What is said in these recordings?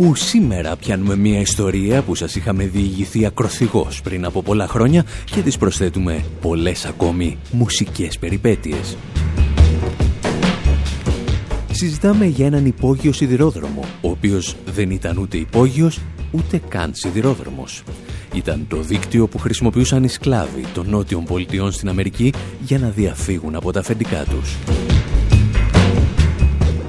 Όπου σήμερα πιάνουμε μια ιστορία που σας είχαμε διηγηθεί ακροθυγώς πριν από πολλά χρόνια και τις προσθέτουμε πολλές ακόμη μουσικές περιπέτειες. Συζητάμε για έναν υπόγειο σιδηρόδρομο, ο οποίος δεν ήταν ούτε υπόγειος, ούτε καν σιδηρόδρομος. Ήταν το δίκτυο που χρησιμοποιούσαν οι σκλάβοι των νότιων πολιτιών στην Αμερική για να διαφύγουν από τα αφεντικά τους.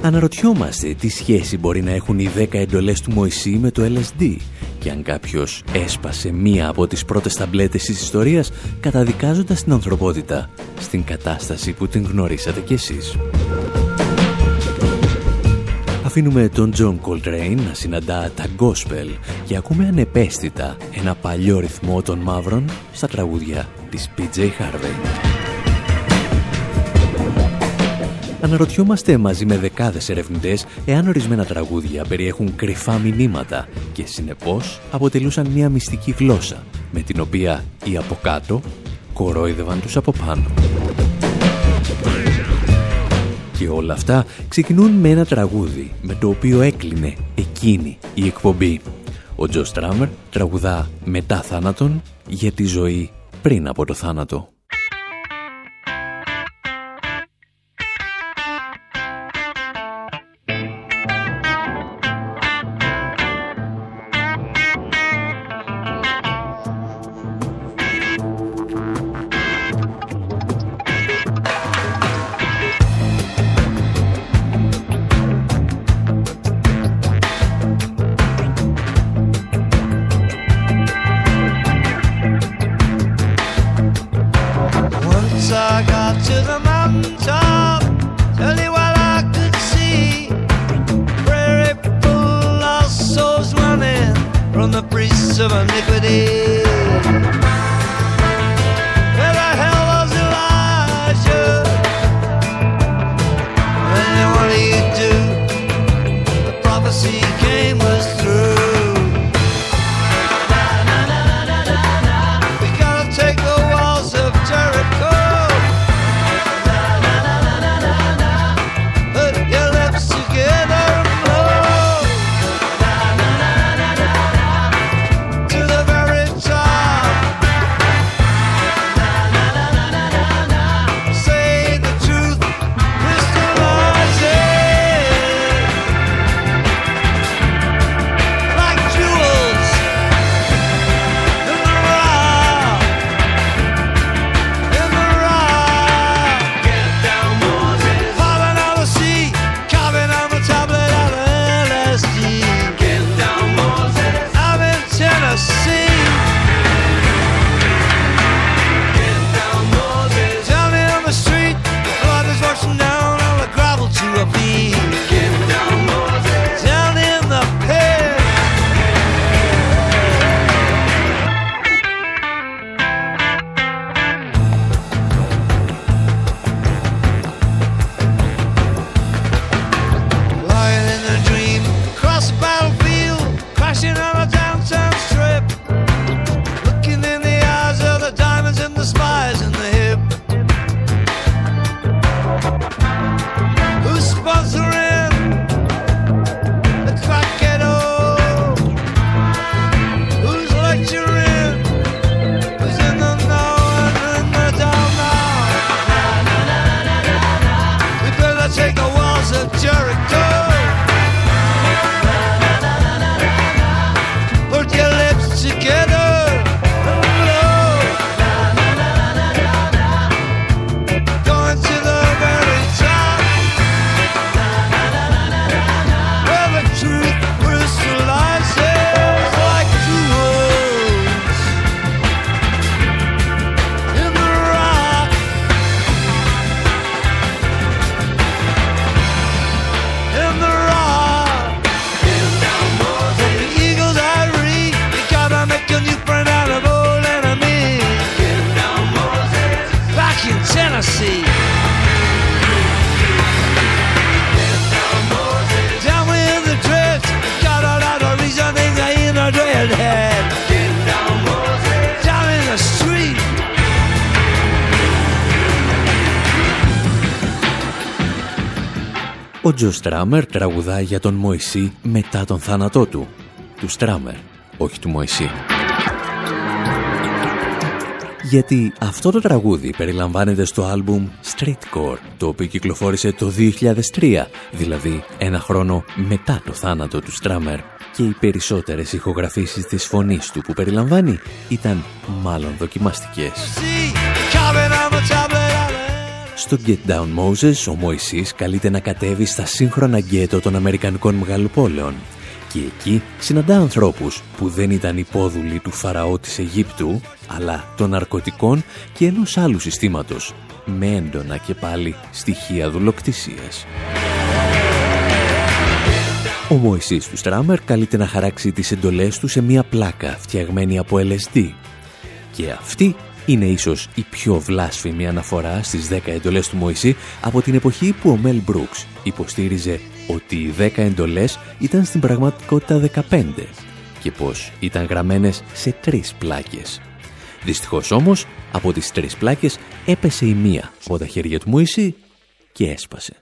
Αναρωτιόμαστε τι σχέση μπορεί να έχουν οι 10 εντολές του Μωυσή με το LSD και αν κάποιος έσπασε μία από τις πρώτες ταμπλέτες της ιστορίας καταδικάζοντας την ανθρωπότητα στην κατάσταση που την γνωρίσατε κι εσείς. Αφήνουμε τον Τζον Κολτρέιν να συναντά τα gospel και ακούμε ανεπαίσθητα ένα παλιό ρυθμό των μαύρων στα τραγούδια της PJ Harvey. Αναρωτιόμαστε μαζί με δεκάδες ερευνητές εάν ορισμένα τραγούδια περιέχουν κρυφά μηνύματα και συνεπώς αποτελούσαν μια μυστική γλώσσα με την οποία οι από κάτω κορόιδευαν τους από πάνω. Και όλα αυτά ξεκινούν με ένα τραγούδι με το οποίο έκλεινε εκείνη η εκπομπή. Ο Τζο Στράμερ τραγουδά μετά θάνατον για τη ζωή πριν από το θάνατο. Ο Τζο Στράμερ τραγουδά για τον Μωυσή μετά τον θάνατό του. Του Στράμερ, όχι του Μωυσή γιατί αυτό το τραγούδι περιλαμβάνεται στο άλμπουμ Streetcore, το οποίο κυκλοφόρησε το 2003, δηλαδή ένα χρόνο μετά το θάνατο του Στράμερ και οι περισσότερες ηχογραφήσεις της φωνής του που περιλαμβάνει ήταν μάλλον δοκιμαστικές. Στο Get Down Moses, ο Μωυσής καλείται να κατέβει στα σύγχρονα γκέτο των Αμερικανικών μεγαλοπόλεων και εκεί συναντά ανθρώπους που δεν ήταν υπόδουλοι του Φαραώ της Αιγύπτου, αλλά των ναρκωτικών και ενός άλλου συστήματος, με έντονα και πάλι στοιχεία δουλοκτησίας. Ο Μωυσής του Στράμερ καλείται να χαράξει τις εντολές του σε μία πλάκα φτιαγμένη από LSD. Και αυτή είναι ίσως η πιο βλάσφημη αναφορά στις 10 εντολές του Μωυσή από την εποχή που ο Μέλ Μπρούξ υποστήριζε ότι οι 10 εντολές ήταν στην πραγματικότητα 15 και πως ήταν γραμμένες σε τρεις πλάκες. Δυστυχώς όμως, από τις τρεις πλάκες έπεσε η μία από τα χέρια του Μωυσή και έσπασε.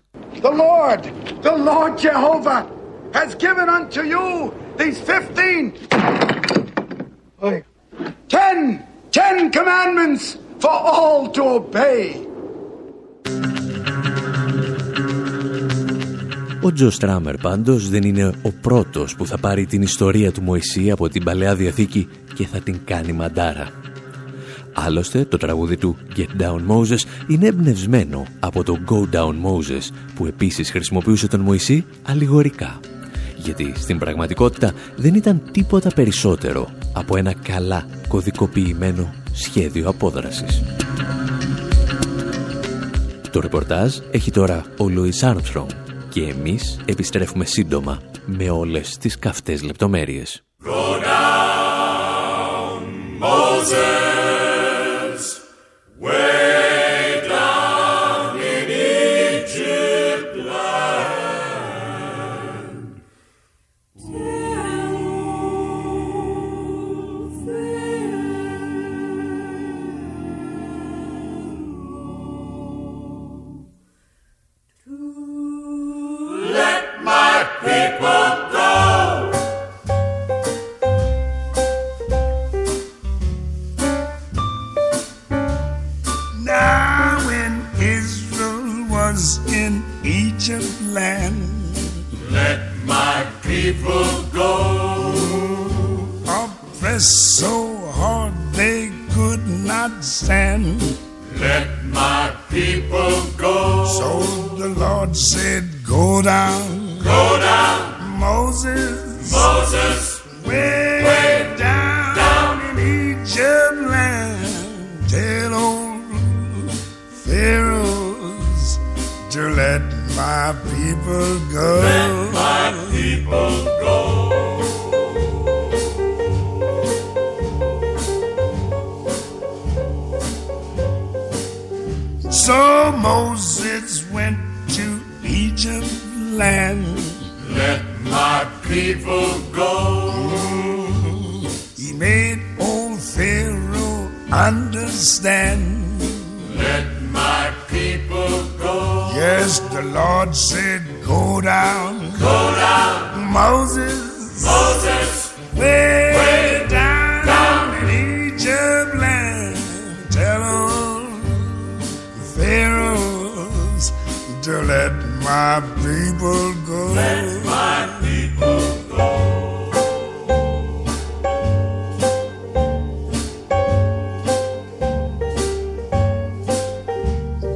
The Lord, the Lord Jehovah has given unto you these 15 ten, ten commandments for all to obey. Ο Τζο Στράμερ πάντως δεν είναι ο πρώτος που θα πάρει την ιστορία του Μωυσή από την Παλαιά Διαθήκη και θα την κάνει μαντάρα. Άλλωστε, το τραγούδι του Get Down Moses είναι εμπνευσμένο από το Go Down Moses που επίσης χρησιμοποιούσε τον Μωυσή αλληγορικά. Γιατί στην πραγματικότητα δεν ήταν τίποτα περισσότερο από ένα καλά κωδικοποιημένο σχέδιο απόδρασης. Το ρεπορτάζ έχει τώρα ο Λουίς Άρμστρομ και εμείς επιστρέφουμε σύντομα με όλες τις καυτές λεπτομέρειες. Go down, Moses, so hard they could not stand. Let my people go. So the Lord said, Go down. Go down. Moses. Moses. Way, way down, down, in Egypt land. Tell old Pharaohs to let my people go. Let my people go. So Moses went to Egypt land. Let my people go. He made old Pharaoh understand. Let my people go. Yes, the Lord said, Go down. Go down. Moses. Moses. Way, way down, down in Egypt land. to let my people go. Let my people go.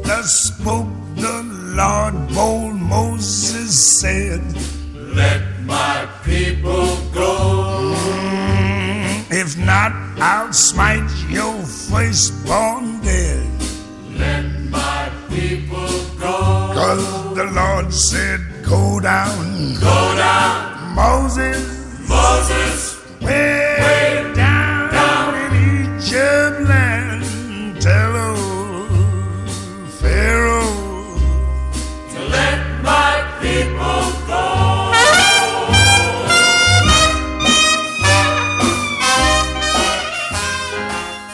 Thus spoke the Lord, bold Moses said, Let my people go. Mm, if not, I'll smite your firstborn dead. Let my people because the Lord said, Go down. Go down. Moses. Moses. Where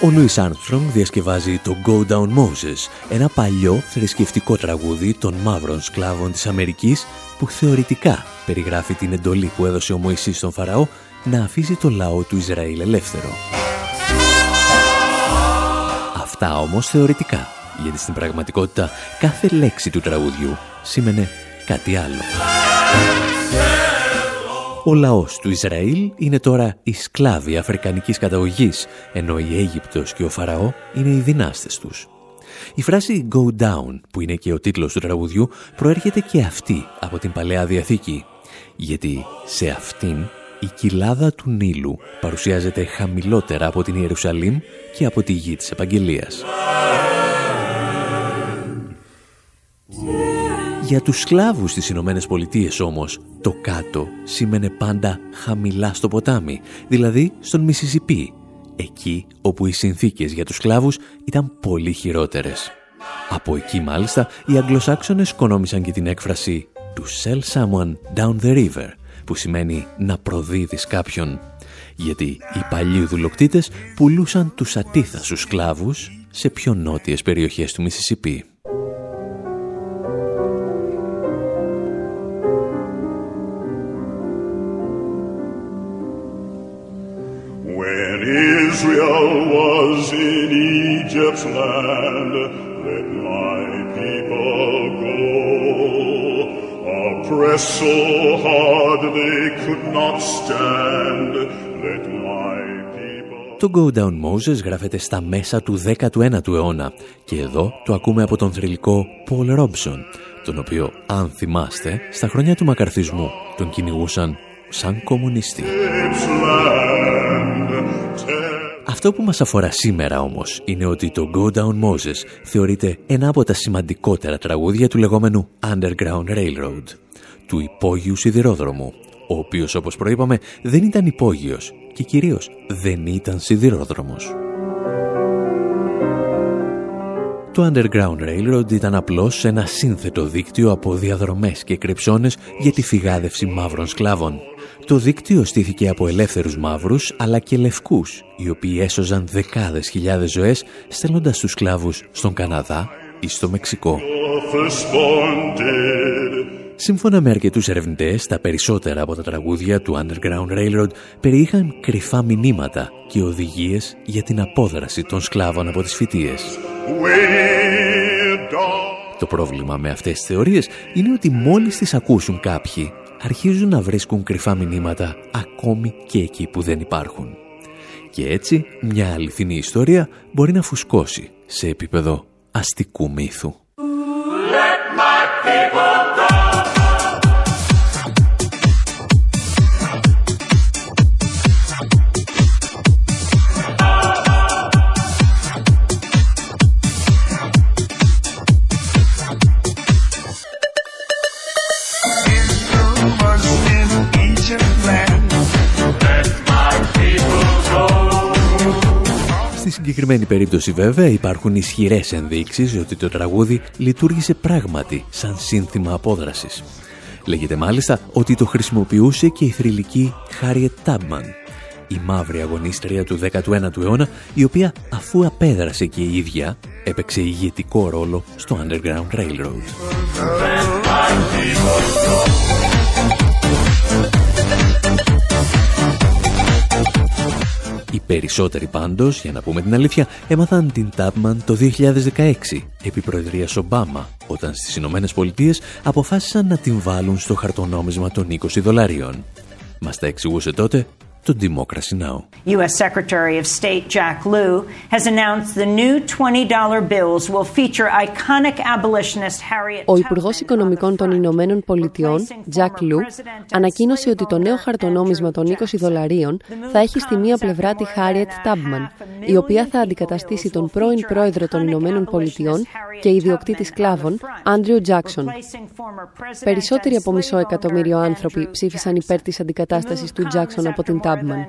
Ο Λούις Άρμστρονγκ διασκευάζει το Go Down Moses, ένα παλιό θρησκευτικό τραγούδι των μαύρων σκλάβων της Αμερικής που θεωρητικά περιγράφει την εντολή που έδωσε ο Μωυσής στον Φαραώ να αφήσει το λαό του Ισραήλ ελεύθερο. Αυτά όμως θεωρητικά, γιατί στην πραγματικότητα κάθε λέξη του τραγουδιού σήμαινε κάτι άλλο. Ο λαός του Ισραήλ είναι τώρα οι σκλάβοι αφρικανικής καταγωγής, ενώ η Αίγυπτος και ο Φαραώ είναι οι δυνάστες τους. Η φράση «Go down» που είναι και ο τίτλος του τραγουδιού προέρχεται και αυτή από την Παλαιά Διαθήκη, γιατί σε αυτήν η κοιλάδα του Νείλου παρουσιάζεται χαμηλότερα από την Ιερουσαλήμ και από τη γη της Επαγγελίας. Για τους σκλάβους στις Ηνωμένες Πολιτείες όμως, το κάτω σήμαινε πάντα χαμηλά στο ποτάμι, δηλαδή στον Μισισιπί, εκεί όπου οι συνθήκες για τους σκλάβους ήταν πολύ χειρότερες. Από εκεί μάλιστα οι Αγγλοσάξονες κονόμησαν και την έκφραση «to sell someone down the river», που σημαίνει να προδίδεις κάποιον, γιατί οι παλιοί δουλοκτήτες πουλούσαν τους ατίθασους σκλάβους σε πιο νότιες περιοχές του Μισισιπί. Το Go Down Moses γράφεται στα μέσα του 19ου αιώνα και εδώ το ακούμε από τον θρηλυκό Paul Robson, τον οποίο, αν θυμάστε, στα χρόνια του μακαρθισμού τον κυνηγούσαν σαν κομμουνιστή. Αυτό που μας αφορά σήμερα όμως είναι ότι το Go Down Moses θεωρείται ένα από τα σημαντικότερα τραγούδια του λεγόμενου Underground Railroad, του υπόγειου σιδηρόδρομου, ο οποίος όπως προείπαμε δεν ήταν υπόγειος και κυρίως δεν ήταν σιδηρόδρομος. Το Underground Railroad ήταν απλώς ένα σύνθετο δίκτυο από διαδρομές και κρυψώνες για τη φυγάδευση μαύρων σκλάβων. Το δίκτυο στήθηκε από ελεύθερους μαύρους αλλά και λευκούς, οι οποίοι έσωζαν δεκάδες χιλιάδες ζωές στέλνοντας τους σκλάβους στον Καναδά ή στο Μεξικό. Σύμφωνα με αρκετούς ερευνητές, τα περισσότερα από τα τραγούδια του Underground Railroad περιείχαν κρυφά μηνύματα και οδηγίες για την απόδραση των σκλάβων από τις φοιτίες. Το πρόβλημα με αυτές τις θεωρίες είναι ότι μόλις τις ακούσουν κάποιοι, αρχίζουν να βρίσκουν κρυφά μηνύματα ακόμη και εκεί που δεν υπάρχουν. Και έτσι μια αληθινή ιστορία μπορεί να φουσκώσει σε επίπεδο αστικού μύθου. Συγκεκριμένη περίπτωση βέβαια υπάρχουν ισχυρές ενδείξεις ότι το τραγούδι λειτουργήσε πράγματι σαν σύνθημα απόδρασης. Λέγεται μάλιστα ότι το χρησιμοποιούσε και η θρηλυκή Χάριετ Τάμπμαν, η μαύρη αγωνίστρια του 19ου αιώνα, η οποία αφού απέδρασε και η ίδια, έπαιξε ηγετικό ρόλο στο Underground Railroad. Οι περισσότεροι πάντως, για να πούμε την αλήθεια, έμαθαν την Τάπμαν το 2016, επί προεδρίας Ομπάμα, όταν στις Ηνωμένες Πολιτείες αποφάσισαν να την βάλουν στο χαρτονόμισμα των 20 δολαρίων. Μας τα εξηγούσε τότε το Democracy Now! U.S. Secretary of State Jack Lew has announced the new $20 bills will feature iconic abolitionist Harriet Ο Υπουργός Οικονομικών των Ηνωμένων Πολιτειών, Jack Lew, ανακοίνωσε ότι το νέο χαρτονόμισμα των 20 δολαρίων θα έχει στη μία πλευρά τη Harriet Tubman, η οποία θα αντικαταστήσει τον πρώην πρόεδρο των Ηνωμένων Πολιτειών και ιδιοκτήτης σκλάβων, Andrew Jackson. Περισσότεροι από μισό εκατομμύριο άνθρωποι ψήφισαν υπέρ της αντικατάστασης του Jackson από την Tubman Τάμπμαν.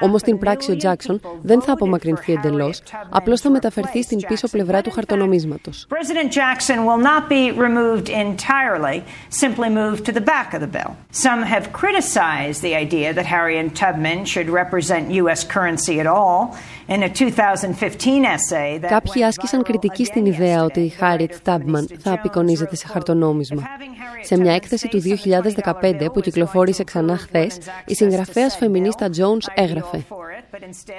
Όμως στην πράξη ο Τζάξον δεν θα απομακρυνθεί εντελώς, απλώς θα μεταφερθεί στην πίσω πλευρά του χαρτονομίσματος. President Jackson will not be removed entirely, simply moved to the back of the bill. Some have criticized the idea that Harriet Tubman should represent U.S. currency at all. Κάποιοι άσκησαν κριτική στην ιδέα ότι η Χάριετ Τάμπμαν θα απεικονίζεται σε χαρτονόμισμα. Σε μια έκθεση του 2015 που κυκλοφόρησε ξανά χθες, η συγγραφέας Φεμινίστα Jones έγραφε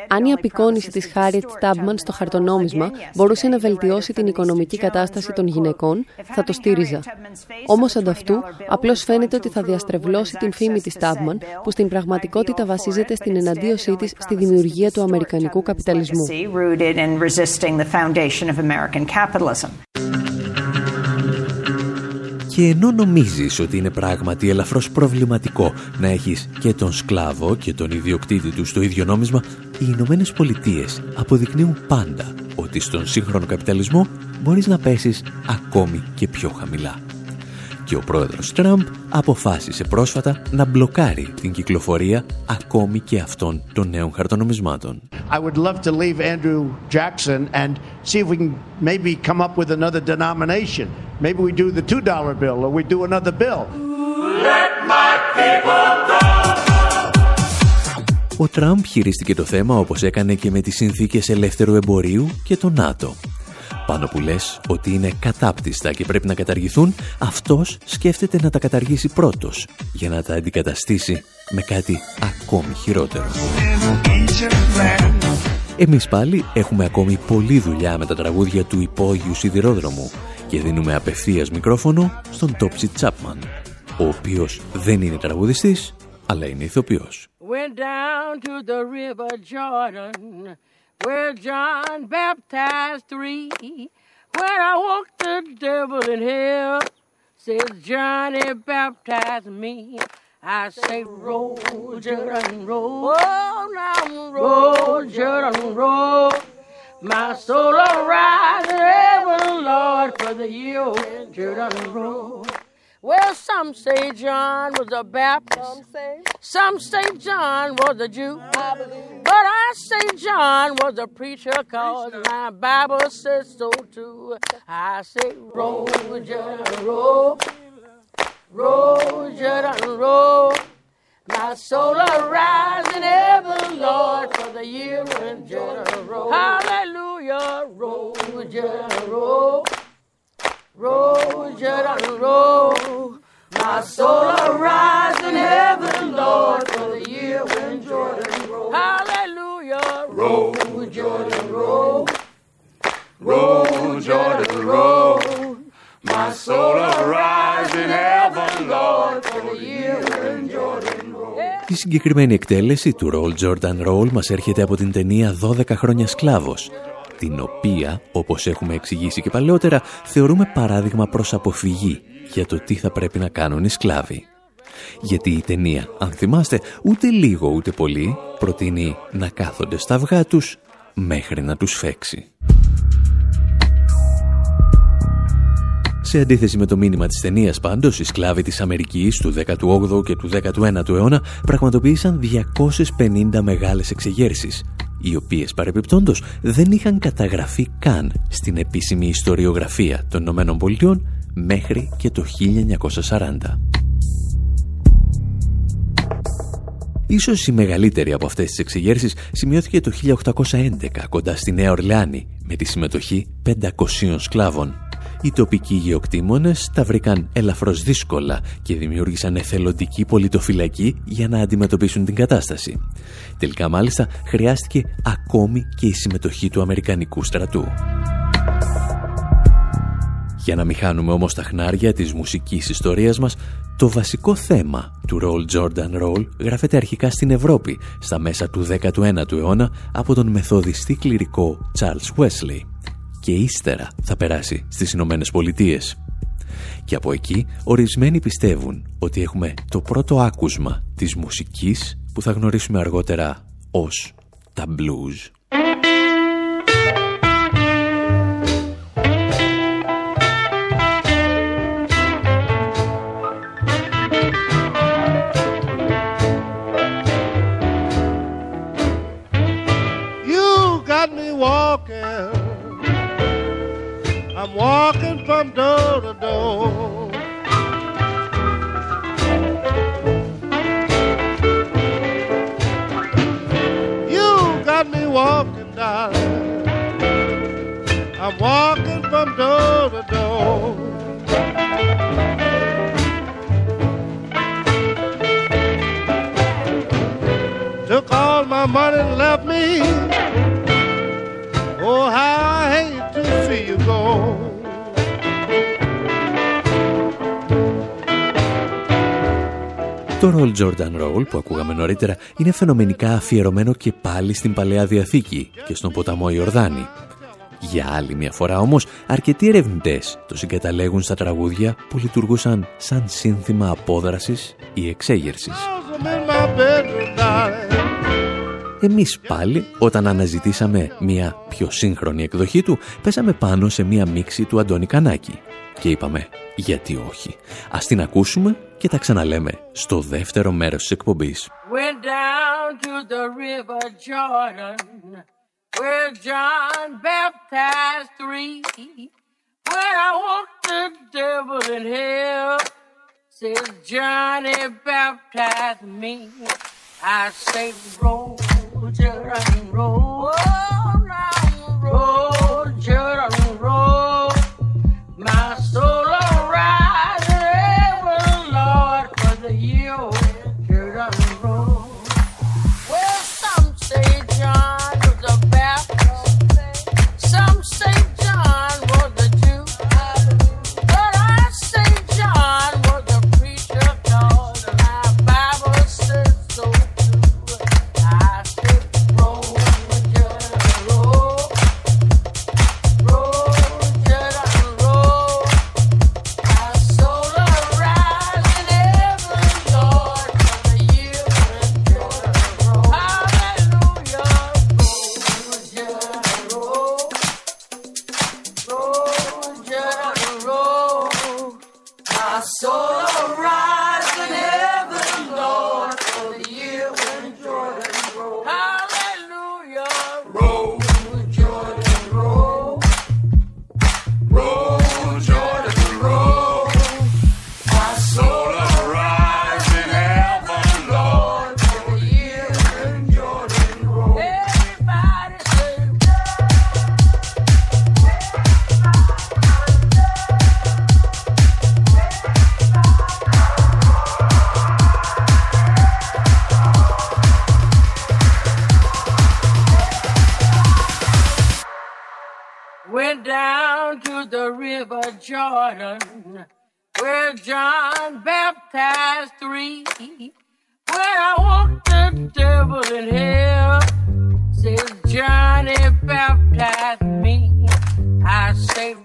αν η απεικόνιση της Χάριετ Τάμπμαν στο χαρτονόμισμα μπορούσε να βελτιώσει την οικονομική κατάσταση των γυναικών, θα το στήριζα. Όμως ανταυτού, απλώς φαίνεται ότι θα διαστρεβλώσει την φήμη της Τάμπμαν, που στην πραγματικότητα βασίζεται στην εναντίωσή της στη δημιουργία του Αμερικανικού καπιταλισμού. Και ενώ νομίζεις ότι είναι πράγματι ελαφρώς προβληματικό να έχεις και τον σκλάβο και τον ιδιοκτήτη του στο ίδιο νόμισμα, οι Ηνωμένε Πολιτείες αποδεικνύουν πάντα ότι στον σύγχρονο καπιταλισμό μπορείς να πέσεις ακόμη και πιο χαμηλά και ο πρόεδρος Τραμπ αποφάσισε πρόσφατα να μπλοκάρει την κυκλοφορία ακόμη και αυτών των νέων χαρτονομισμάτων. I would love to leave Andrew Jackson and see if we can maybe come up with another denomination. Maybe we do the $2 bill or we do another bill. Let my people go. Ο Τραμπ χειρίστηκε το θέμα όπως έκανε και με τις συνθήκες ελεύθερου εμπορίου και το ΝΑΤΟ πάνω που λες ότι είναι κατάπτυστα και πρέπει να καταργηθούν, αυτός σκέφτεται να τα καταργήσει πρώτος για να τα αντικαταστήσει με κάτι ακόμη χειρότερο. Εμείς πάλι έχουμε ακόμη πολλή δουλειά με τα τραγούδια του υπόγειου σιδηρόδρομου και δίνουμε απευθείας μικρόφωνο στον Τόψι Τσάπμαν, ο οποίος δεν είναι τραγουδιστής, αλλά είναι ηθοποιός. Where John baptized three. When I walked the devil in hell, says Johnny baptized me. I say, roll, Jordan, roll. Oh, now roll, Jordan, roll. My soul arise in heaven, Lord, for the year, Jordan, roll. Well, some say John was a Baptist. Some say, some say John was a Jew. I believe. But I say John was a preacher cause my Bible says so too. I say, roll, Jordan, roll. Roll, Jordan, roll. My soul arise in heaven, Lord, for the year when Jordan roll. Hallelujah, roll, Jordan, roll. Roll, Jordan, roll. My soul arise in heaven, Lord, for the year when Jordan roll. Hallelujah. Roll, Jordan, roll. Roll, Jordan, roll. My soul arise in heaven, Lord, for the year when Jordan roll. Η συγκεκριμένη εκτέλεση του Roll Jordan Roll μας έρχεται από την ταινία 12 χρόνια σκλάβος την οποία, όπως έχουμε εξηγήσει και παλαιότερα, θεωρούμε παράδειγμα προς αποφυγή για το τι θα πρέπει να κάνουν οι σκλάβοι. Γιατί η ταινία, αν θυμάστε, ούτε λίγο ούτε πολύ προτείνει να κάθονται στα αυγά τους μέχρι να τους φέξει. Σε αντίθεση με το μήνυμα της ταινίας πάντως, οι σκλάβοι της Αμερικής του 18ου και του 19ου αιώνα πραγματοποίησαν 250 μεγάλες εξεγέρσεις, οι οποίες παρεπιπτόντως δεν είχαν καταγραφεί καν στην επίσημη ιστοριογραφία των Ηνωμένων Πολιτειών μέχρι και το 1940. Ίσως η μεγαλύτερη από αυτές τις εξεγέρσεις σημειώθηκε το 1811 κοντά στη Νέα Ορλεάνη με τη συμμετοχή 500 σκλάβων οι τοπικοί γεωκτήμονες τα βρήκαν ελαφρώς δύσκολα και δημιούργησαν εθελοντική πολιτοφυλακή για να αντιμετωπίσουν την κατάσταση. Τελικά μάλιστα χρειάστηκε ακόμη και η συμμετοχή του Αμερικανικού στρατού. Για να μην χάνουμε όμως τα χνάρια της μουσικής ιστορίας μας, το βασικό θέμα του Roll Jordan Roll γράφεται αρχικά στην Ευρώπη, στα μέσα του 19ου αιώνα, από τον μεθοδιστή κληρικό Charles Wesley και ύστερα θα περάσει στις Ηνωμένες Πολιτείες. Και από εκεί ορισμένοι πιστεύουν ότι έχουμε το πρώτο άκουσμα της μουσικής που θα γνωρίσουμε αργότερα ως τα blues. Το Roll Jordan Roll που ακούγαμε νωρίτερα είναι φαινομενικά αφιερωμένο και πάλι στην Παλαιά Διαθήκη και στον ποταμό Ιορδάνη. Για άλλη μια φορά όμως, αρκετοί ερευνητές το συγκαταλέγουν στα τραγούδια που λειτουργούσαν σαν σύνθημα απόδρασης ή εξέγερσης. Εμείς πάλι, όταν αναζητήσαμε μια πιο σύγχρονη εκδοχή του, πέσαμε πάνω σε μια μίξη του Αντώνη Κανάκη. Και είπαμε, γιατί όχι. Ας την ακούσουμε και τα ξαναλέμε στο δεύτερο μέρος της εκπομπής. down to the river Jordan Where John baptized three When I walked the devil in hell Says Johnny baptized me I say roll, Jordan, roll, roll, roll, went down to the river Jordan where John baptized three. Where I walked the devil in hell, says Johnny baptized me. I say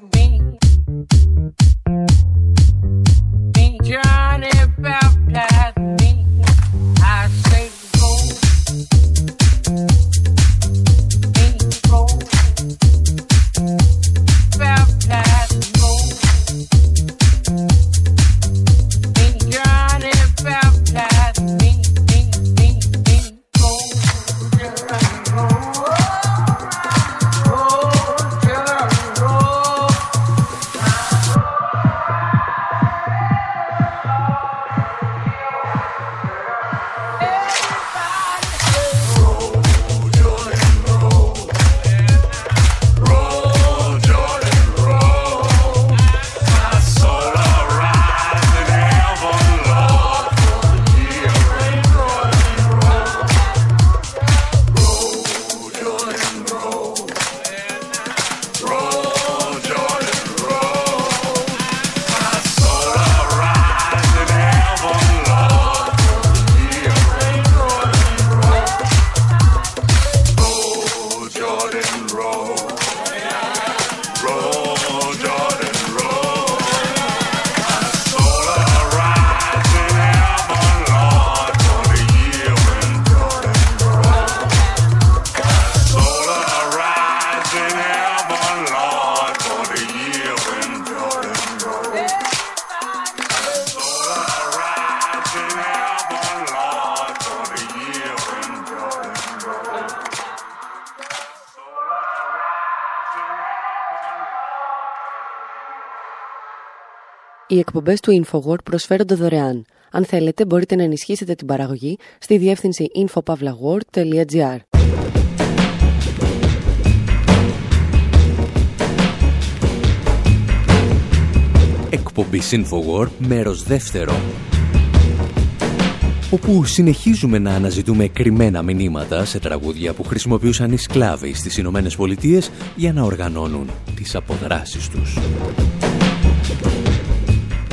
Οι εκπομπές του InfoWord προσφέρονται δωρεάν. Αν θέλετε, μπορείτε να ενισχύσετε την παραγωγή στη διεύθυνση infopavlagor.gr. Εκπομπή InfoWord, μέρος δεύτερο όπου συνεχίζουμε να αναζητούμε κρυμμένα μηνύματα σε τραγούδια που χρησιμοποιούσαν οι σκλάβοι στις Ηνωμένες Πολιτείες για να οργανώνουν τις αποδράσεις τους.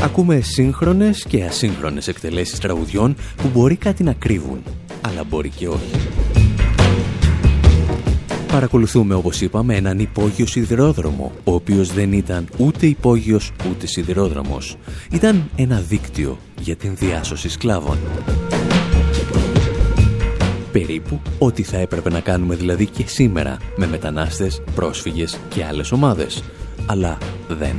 Ακούμε σύγχρονες και ασύγχρονες εκτελέσεις τραγουδιών που μπορεί κάτι να κρύβουν, αλλά μπορεί και όχι. Παρακολουθούμε, όπως είπαμε, έναν υπόγειο σιδηρόδρομο, ο οποίος δεν ήταν ούτε υπόγειος ούτε σιδηρόδρομος. Ήταν ένα δίκτυο για την διάσωση σκλάβων. Περίπου ό,τι θα έπρεπε να κάνουμε δηλαδή και σήμερα με μετανάστες, πρόσφυγες και άλλες ομάδες. Αλλά δεν.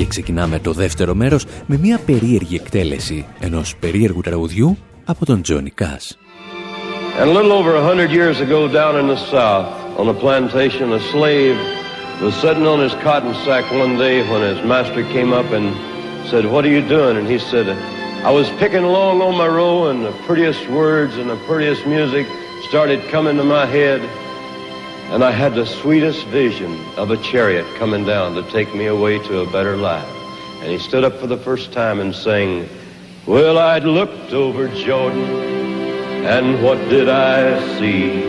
Και ξεκινάμε το δεύτερο μέρος με μια περίεργη εκτέλεση ενός περίεργου τραγουδιού από τον Τζόνι Κάς. And a little over a hundred years ago down in the South, on a plantation, a slave was sitting on his cotton sack one day when his master came up and said, what are you doing? And he said, I was picking along on my row and the prettiest words and the prettiest music started coming to my head. And I had the sweetest vision of a chariot coming down to take me away to a better life. And he stood up for the first time and sang, Well, I'd looked over Jordan, and what did I see?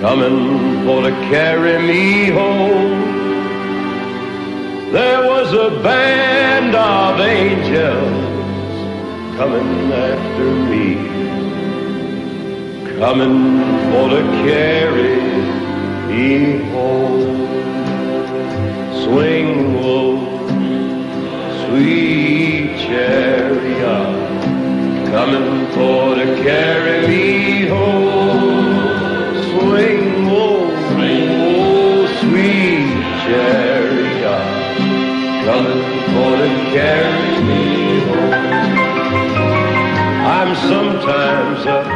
Coming for to carry me home. There was a band of angels coming after me coming for to carry sometimes up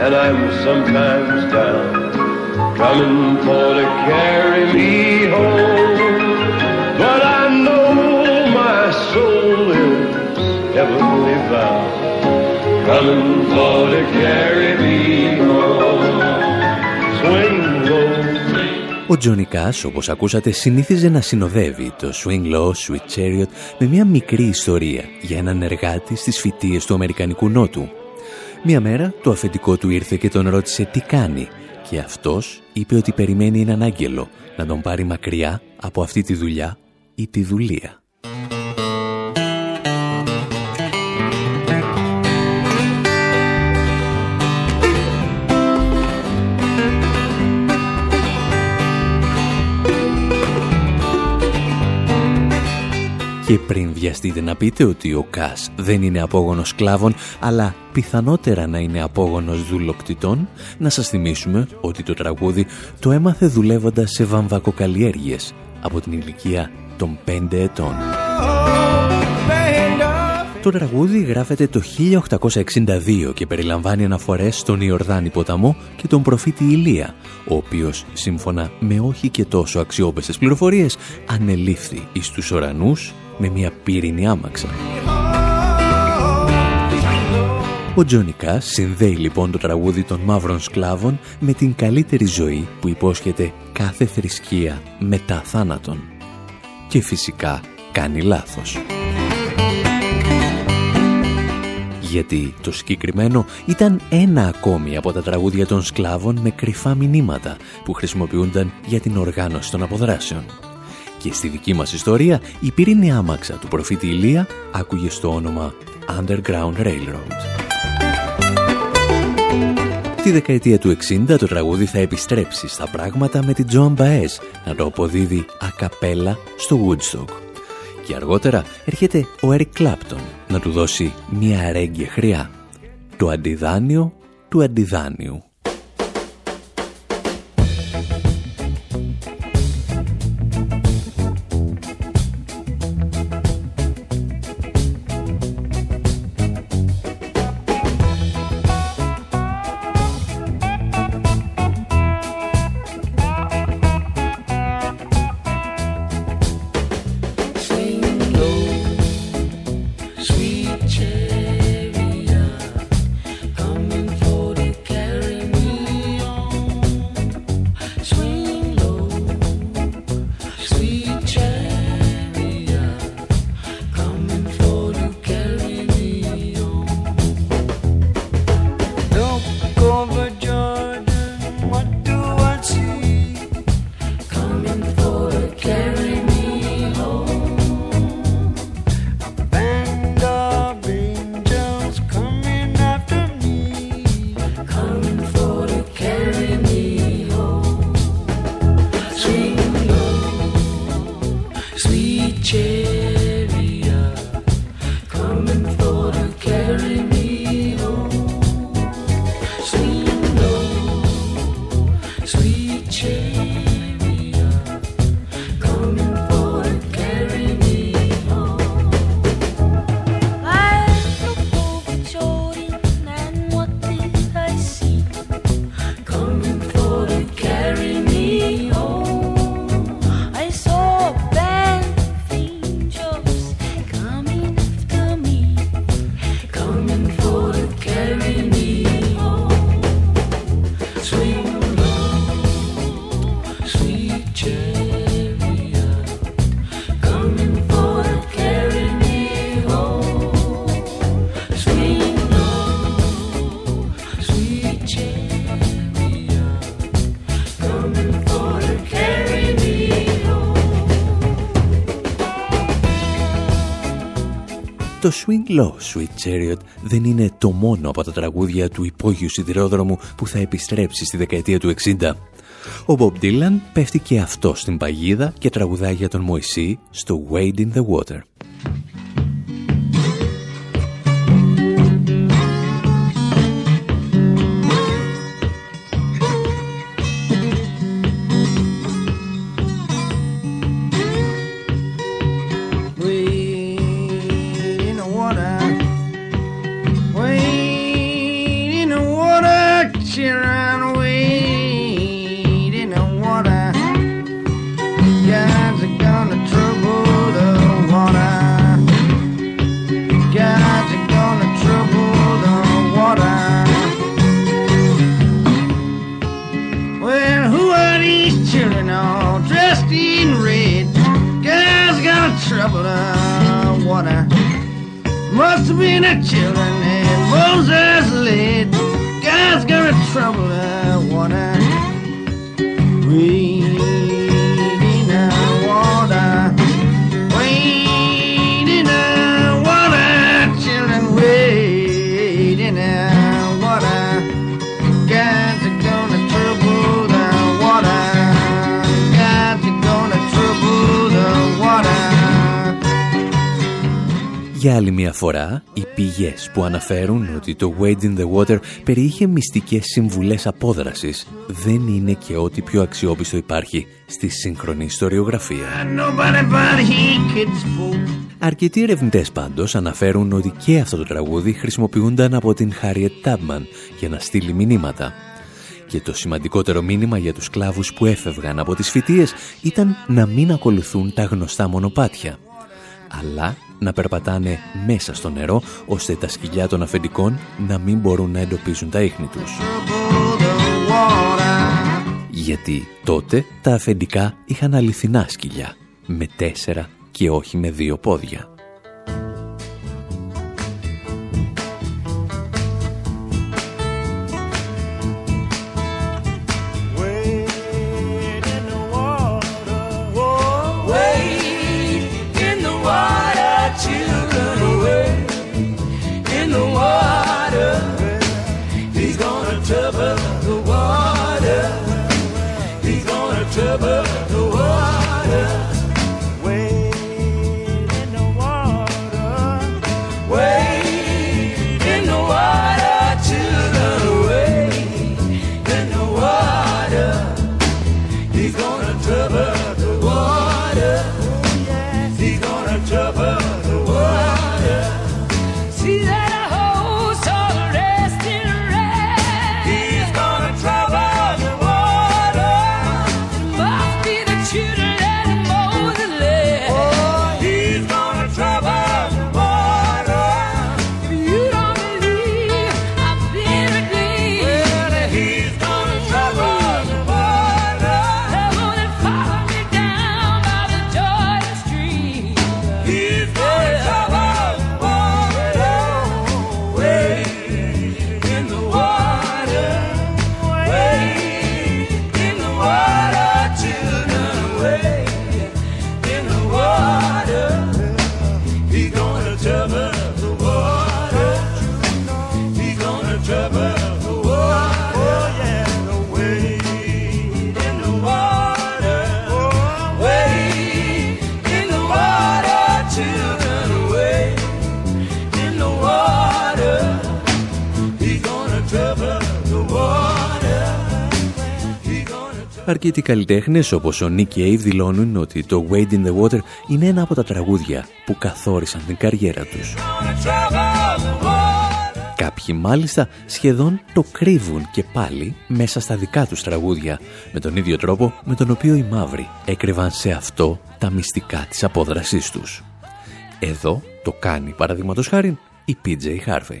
and I'm sometimes down, coming for to carry me home. But I know my soul is heavenly bound, coming for to carry me home. Swing low. Ο Τζόνι Κάς, όπως ακούσατε, συνήθιζε να συνοδεύει το Swing Low Sweet Chariot με μια μικρή ιστορία για έναν εργάτη στις φυτίες του Αμερικανικού Νότου Μία μέρα το αφεντικό του ήρθε και τον ρώτησε τι κάνει και αυτός είπε ότι περιμένει έναν άγγελο να τον πάρει μακριά από αυτή τη δουλειά ή τη δουλεία. Και πριν βιαστείτε να πείτε ότι ο Κάς δεν είναι απόγονος σκλάβων, αλλά πιθανότερα να είναι απόγονος δουλοκτητών, να σας θυμίσουμε ότι το τραγούδι το έμαθε δουλεύοντας σε βαμβακοκαλλιέργειες από την ηλικία των 5 ετών. Το τραγούδι γράφεται το 1862 και περιλαμβάνει αναφορές στον Ιορδάνη ποταμό και τον προφήτη Ηλία, ο οποίος, σύμφωνα με όχι και τόσο αξιόπιστες πληροφορίες, ανελήφθη εις τους ορανούς με μια πύρινη άμαξα. Ο Τζονικά συνδέει λοιπόν το τραγούδι των μαύρων σκλάβων με την καλύτερη ζωή που υπόσχεται κάθε θρησκεία μετά θάνατον. Και φυσικά κάνει λάθος. Γιατί το συγκεκριμένο ήταν ένα ακόμη από τα τραγούδια των σκλάβων με κρυφά μηνύματα που χρησιμοποιούνταν για την οργάνωση των αποδράσεων. Και στη δική μας ιστορία η πυρήνη άμαξα του προφήτη Ηλία άκουγε στο όνομα Underground Railroad. Τη δεκαετία του 60 το τραγούδι θα επιστρέψει στα πράγματα με την Τζοαν Μπαέζ να το αποδίδει ακαπέλα στο Woodstock. Και αργότερα έρχεται ο Eric Κλάπτον να του δώσει μια αρέγγια χρειά. Το αντιδάνειο του αντιδάνειου. Το Swing Low Sweet Chariot δεν είναι το μόνο από τα τραγούδια του υπόγειου σιδηρόδρομου που θα επιστρέψει στη δεκαετία του 60. Ο Bob Dylan πέφτει και αυτός στην παγίδα και τραγουδάει για τον Μωυσή στο Wade in the Water. 16 red. Girls got trouble uh, water. Must have been her children and Moses led. Girls got trouble uh, water. Rain. Για άλλη μια φορά, οι πηγές που αναφέρουν ότι το Wade in the Water περιείχε μυστικές συμβουλές απόδρασης δεν είναι και ό,τι πιο αξιόπιστο υπάρχει στη σύγχρονη ιστοριογραφία. Αρκετοί ερευνητές πάντως αναφέρουν ότι και αυτό το τραγούδι χρησιμοποιούνταν από την Harriet Tubman για να στείλει μηνύματα. Και το σημαντικότερο μήνυμα για τους κλάβους που έφευγαν από τις φοιτίες ήταν να μην ακολουθούν τα γνωστά μονοπάτια αλλά να περπατάνε μέσα στο νερό ώστε τα σκυλιά των αφεντικών να μην μπορούν να εντοπίζουν τα ίχνη τους. Γιατί τότε τα αφεντικά είχαν αληθινά σκυλιά με τέσσερα και όχι με δύο πόδια. Αρκετοί καλλιτέχνες όπως ο Nick Cave δηλώνουν ότι το Wade in the Water είναι ένα από τα τραγούδια που καθόρισαν την καριέρα τους. Κάποιοι μάλιστα σχεδόν το κρύβουν και πάλι μέσα στα δικά τους τραγούδια, με τον ίδιο τρόπο με τον οποίο οι μαύροι έκρυβαν σε αυτό τα μυστικά της απόδρασής τους. Εδώ το κάνει παραδείγματος χάρη η PJ Harvey.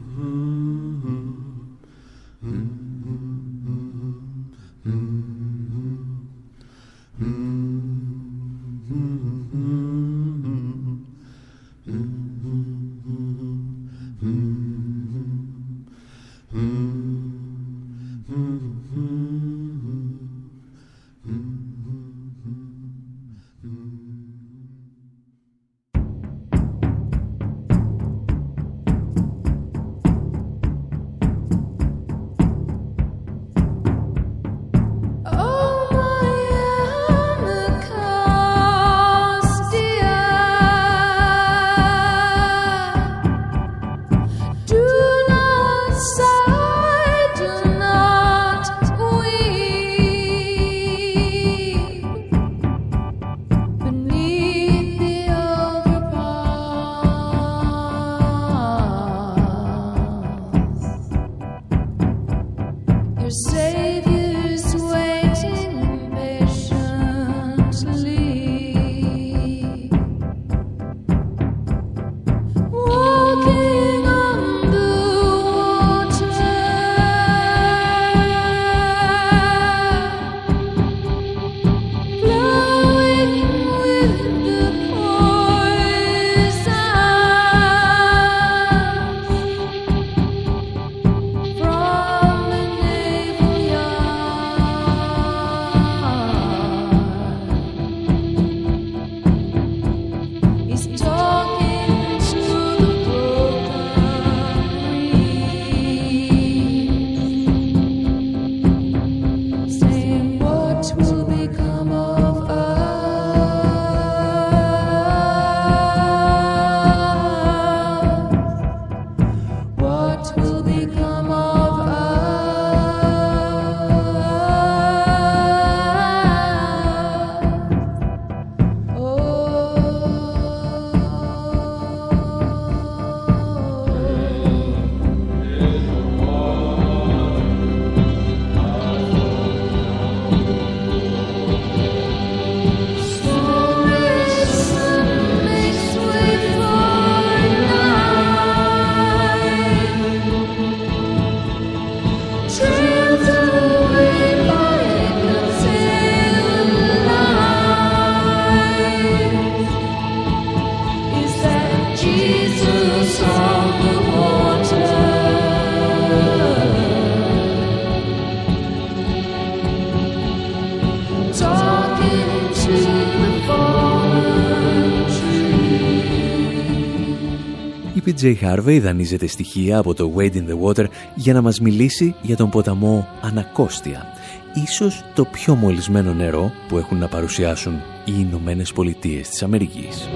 Jay Harvey δανείζεται στοιχεία από το Wade in the Water για να μας μιλήσει για τον ποταμό Ανακόστια. Ίσως το πιο μολυσμένο νερό που έχουν να παρουσιάσουν οι Ηνωμένες Πολιτείες της Αμερικής.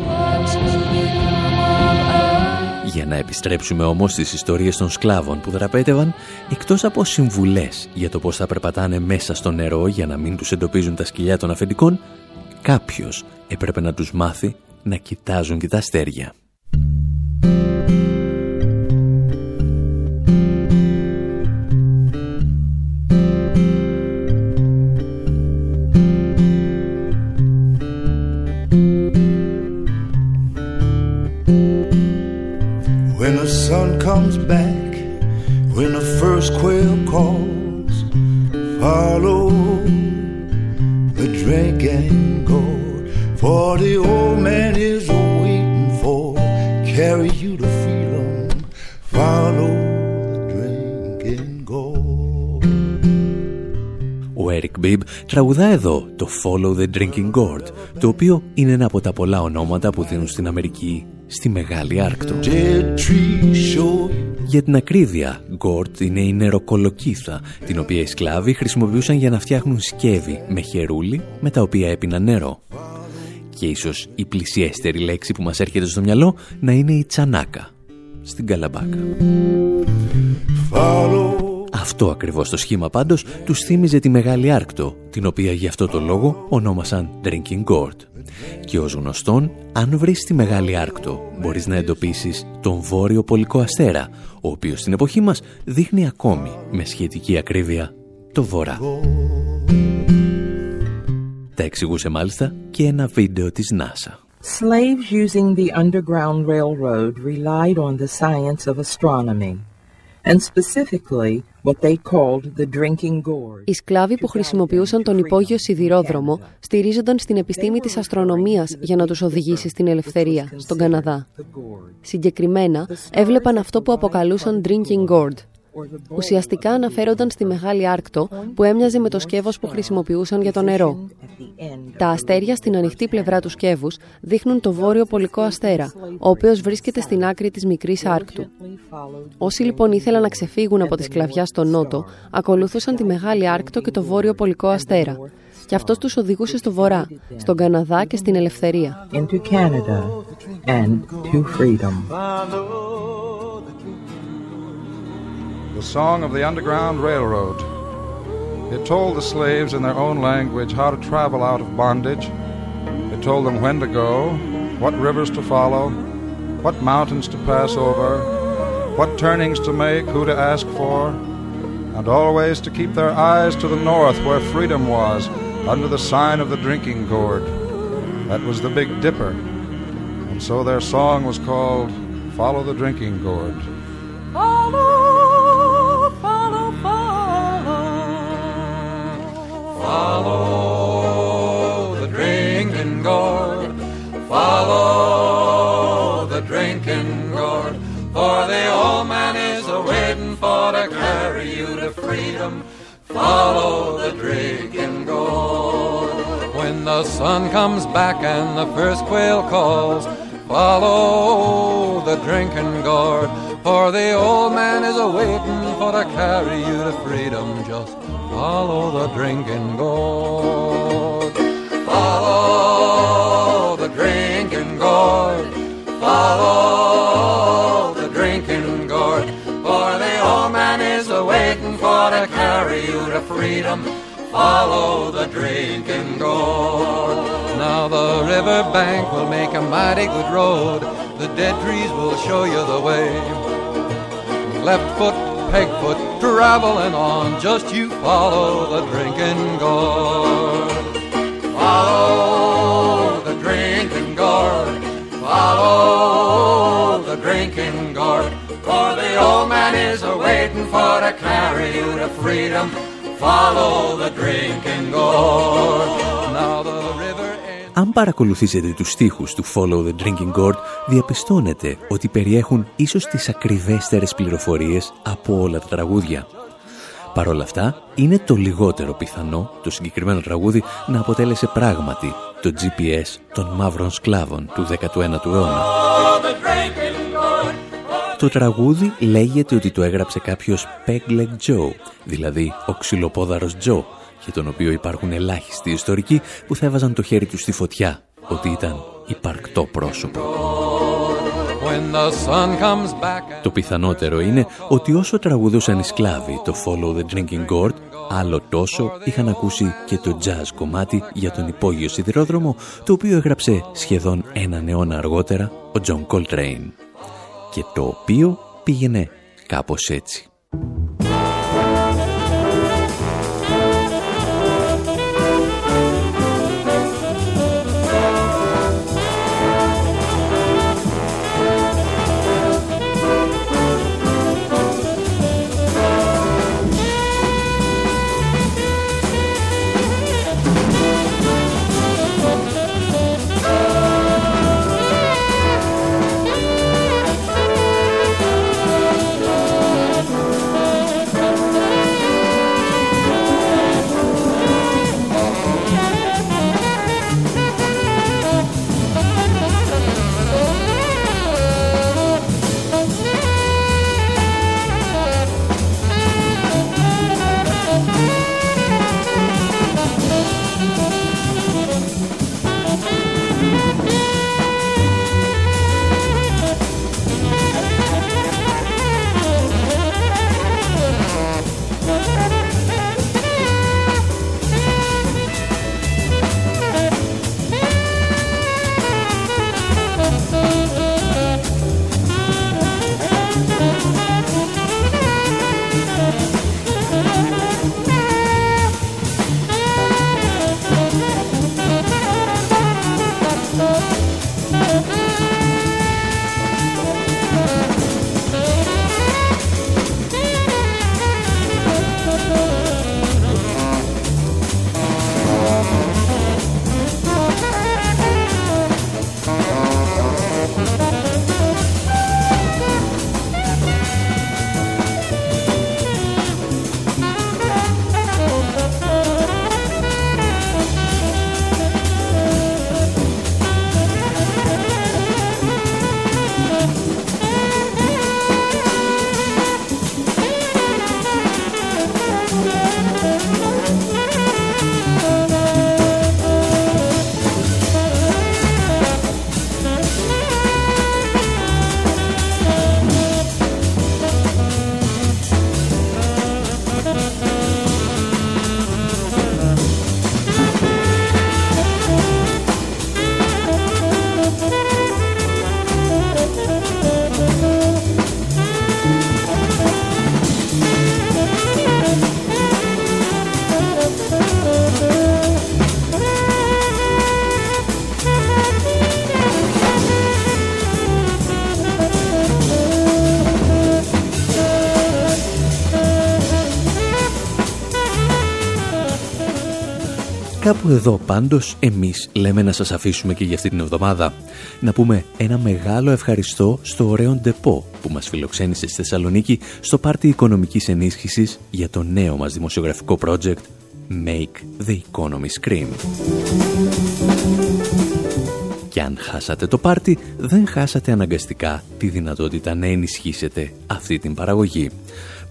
Για να επιστρέψουμε όμως στις ιστορίες των σκλάβων που δραπέτευαν, εκτός από συμβουλές για το πώς θα περπατάνε μέσα στο νερό για να μην τους εντοπίζουν τα σκυλιά των αφεντικών, κάποιος έπρεπε να τους μάθει να κοιτάζουν και τα αστέρια. Τραγουδά εδώ το Follow the Drinking Gourd, το οποίο είναι ένα από τα πολλά ονόματα που δίνουν στην Αμερική στη Μεγάλη Άρκτο. Για την ακρίβεια, γκόρτ είναι η νεροκολοκύθα, την οποία οι σκλάβοι χρησιμοποιούσαν για να φτιάχνουν σκεύη με χερούλι με τα οποία έπιναν νερό. Και ίσως η πλησιέστερη λέξη που μας έρχεται στο μυαλό να είναι η τσανάκα στην Καλαμπάκα. Αυτό ακριβώς το σχήμα πάντως τους θύμιζε τη Μεγάλη Άρκτο, την οποία γι' αυτό το λόγο ονόμασαν Drinking Gourd. Και ως γνωστόν, αν βρεις τη Μεγάλη Άρκτο, μπορείς να εντοπίσεις τον Βόρειο Πολικό Αστέρα, ο οποίος στην εποχή μας δείχνει ακόμη με σχετική ακρίβεια το Βορρά. Τα εξηγούσε μάλιστα και ένα βίντεο της NASA. Slaves using the Underground Railroad relied on the science of astronomy. And specifically what they called the drinking gourd. Οι σκλάβοι που χρησιμοποιούσαν τον υπόγειο σιδηρόδρομο στηρίζονταν στην επιστήμη της αστρονομίας για να τους οδηγήσει στην ελευθερία, στον Καναδά. Συγκεκριμένα, έβλεπαν αυτό που αποκαλούσαν drinking gourd, Ουσιαστικά αναφέρονταν στη Μεγάλη Άρκτο που έμοιαζε με το σκεύος που χρησιμοποιούσαν για το νερό. Τα αστέρια στην ανοιχτή πλευρά του σκεύους δείχνουν το βόρειο πολικό αστέρα, ο οποίος βρίσκεται στην άκρη της Μικρής Άρκτου. Όσοι λοιπόν ήθελαν να ξεφύγουν από τη σκλαβιά στο νότο, ακολουθούσαν τη Μεγάλη Άρκτο και το βόρειο πολικό αστέρα. Και αυτός τους οδηγούσε στο βορρά, στον Καναδά και στην ελευθερία. The song of the Underground Railroad. It told the slaves in their own language how to travel out of bondage. It told them when to go, what rivers to follow, what mountains to pass over, what turnings to make, who to ask for, and always to keep their eyes to the north where freedom was, under the sign of the drinking gourd. That was the Big Dipper. And so their song was called Follow the Drinking Gourd. Follow the sun comes back and the first quail calls, follow the drinking gourd, for the old man is a waiting for to carry you to freedom. Just Follow the drinking gourd. Follow the drinking gourd. Follow the drinking gourd. For the old man is a waiting for to carry you to freedom. Follow the drinking gourd. Now the river bank will make a mighty good road. The dead trees will show you the way. Left foot Pegfoot traveling on. Just you follow the drinking gourd. Follow the drinking gourd. Follow the drinking gourd. For the old man is a waiting for to carry you to freedom. Follow the drinking gourd. Now the river Αν παρακολουθήσετε τους στίχους του Follow the Drinking Gourd, διαπιστώνετε ότι περιέχουν ίσως τις ακριβέστερες πληροφορίες από όλα τα τραγούδια. Παρ' όλα αυτά, είναι το λιγότερο πιθανό το συγκεκριμένο τραγούδι να αποτέλεσε πράγματι το GPS των μαύρων σκλάβων του 19ου αιώνα. Το τραγούδι λέγεται ότι το έγραψε κάποιος Pegleg Joe, δηλαδή ο ξυλοπόδαρος Joe, για τον οποίο υπάρχουν ελάχιστοι ιστορικοί που θα έβαζαν το χέρι τους στη φωτιά ότι ήταν υπαρκτό πρόσωπο. Το πιθανότερο είναι ότι όσο τραγουδούσαν οι σκλάβοι το Follow the Drinking Gourd, άλλο τόσο είχαν ακούσει και το jazz κομμάτι για τον υπόγειο σιδηρόδρομο, το οποίο έγραψε σχεδόν έναν αιώνα αργότερα ο John Coltrane. Και το οποίο πήγαινε κάπως έτσι. Κάπου εδώ πάντως εμείς λέμε να σας αφήσουμε και για αυτή την εβδομάδα. Να πούμε ένα μεγάλο ευχαριστώ στο ωραίο Ντεπό που μας φιλοξένησε στη Θεσσαλονίκη στο πάρτι οικονομικής ενίσχυσης για το νέο μας δημοσιογραφικό project Make the Economy Scream. Και αν χάσατε το πάρτι, δεν χάσατε αναγκαστικά τη δυνατότητα να ενισχύσετε αυτή την παραγωγή.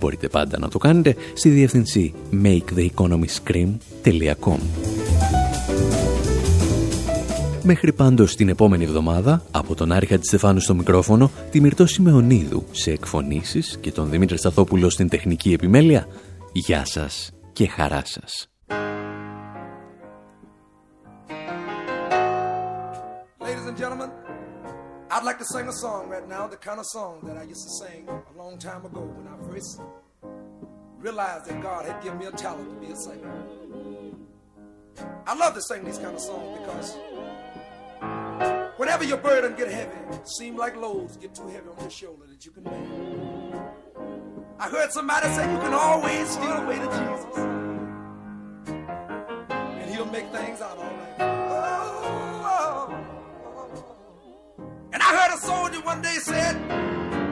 Μπορείτε πάντα να το κάνετε στη διεύθυνση maketheeconomyscream.com Μέχρι πάντως την επόμενη εβδομάδα, από τον Άρη Στεφάνου στο μικρόφωνο, τη Μυρτώ Σιμεωνίδου σε εκφωνήσεις και τον Δημήτρη Σταθόπουλο στην τεχνική επιμέλεια, γεια σας και χαρά σας. I'd like to sing a song right now, the kind of song that I used to sing a long time ago when I first realized that God had given me a talent to be a singer. I love to sing these kind of songs because whenever your burden get heavy, seem like loads get too heavy on your shoulder that you can bear. I heard somebody say you can always steal away to Jesus, soldier one day said,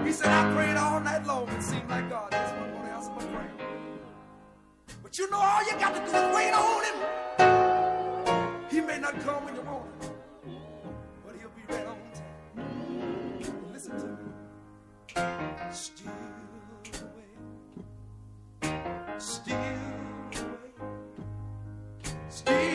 he said, I prayed all night long. It seemed like God is wasn't going to answer my prayer. But you know, all you got to do is wait on him. He may not come when you want him, but he'll be right on time. Listen to me. Still wait. Still wait. Still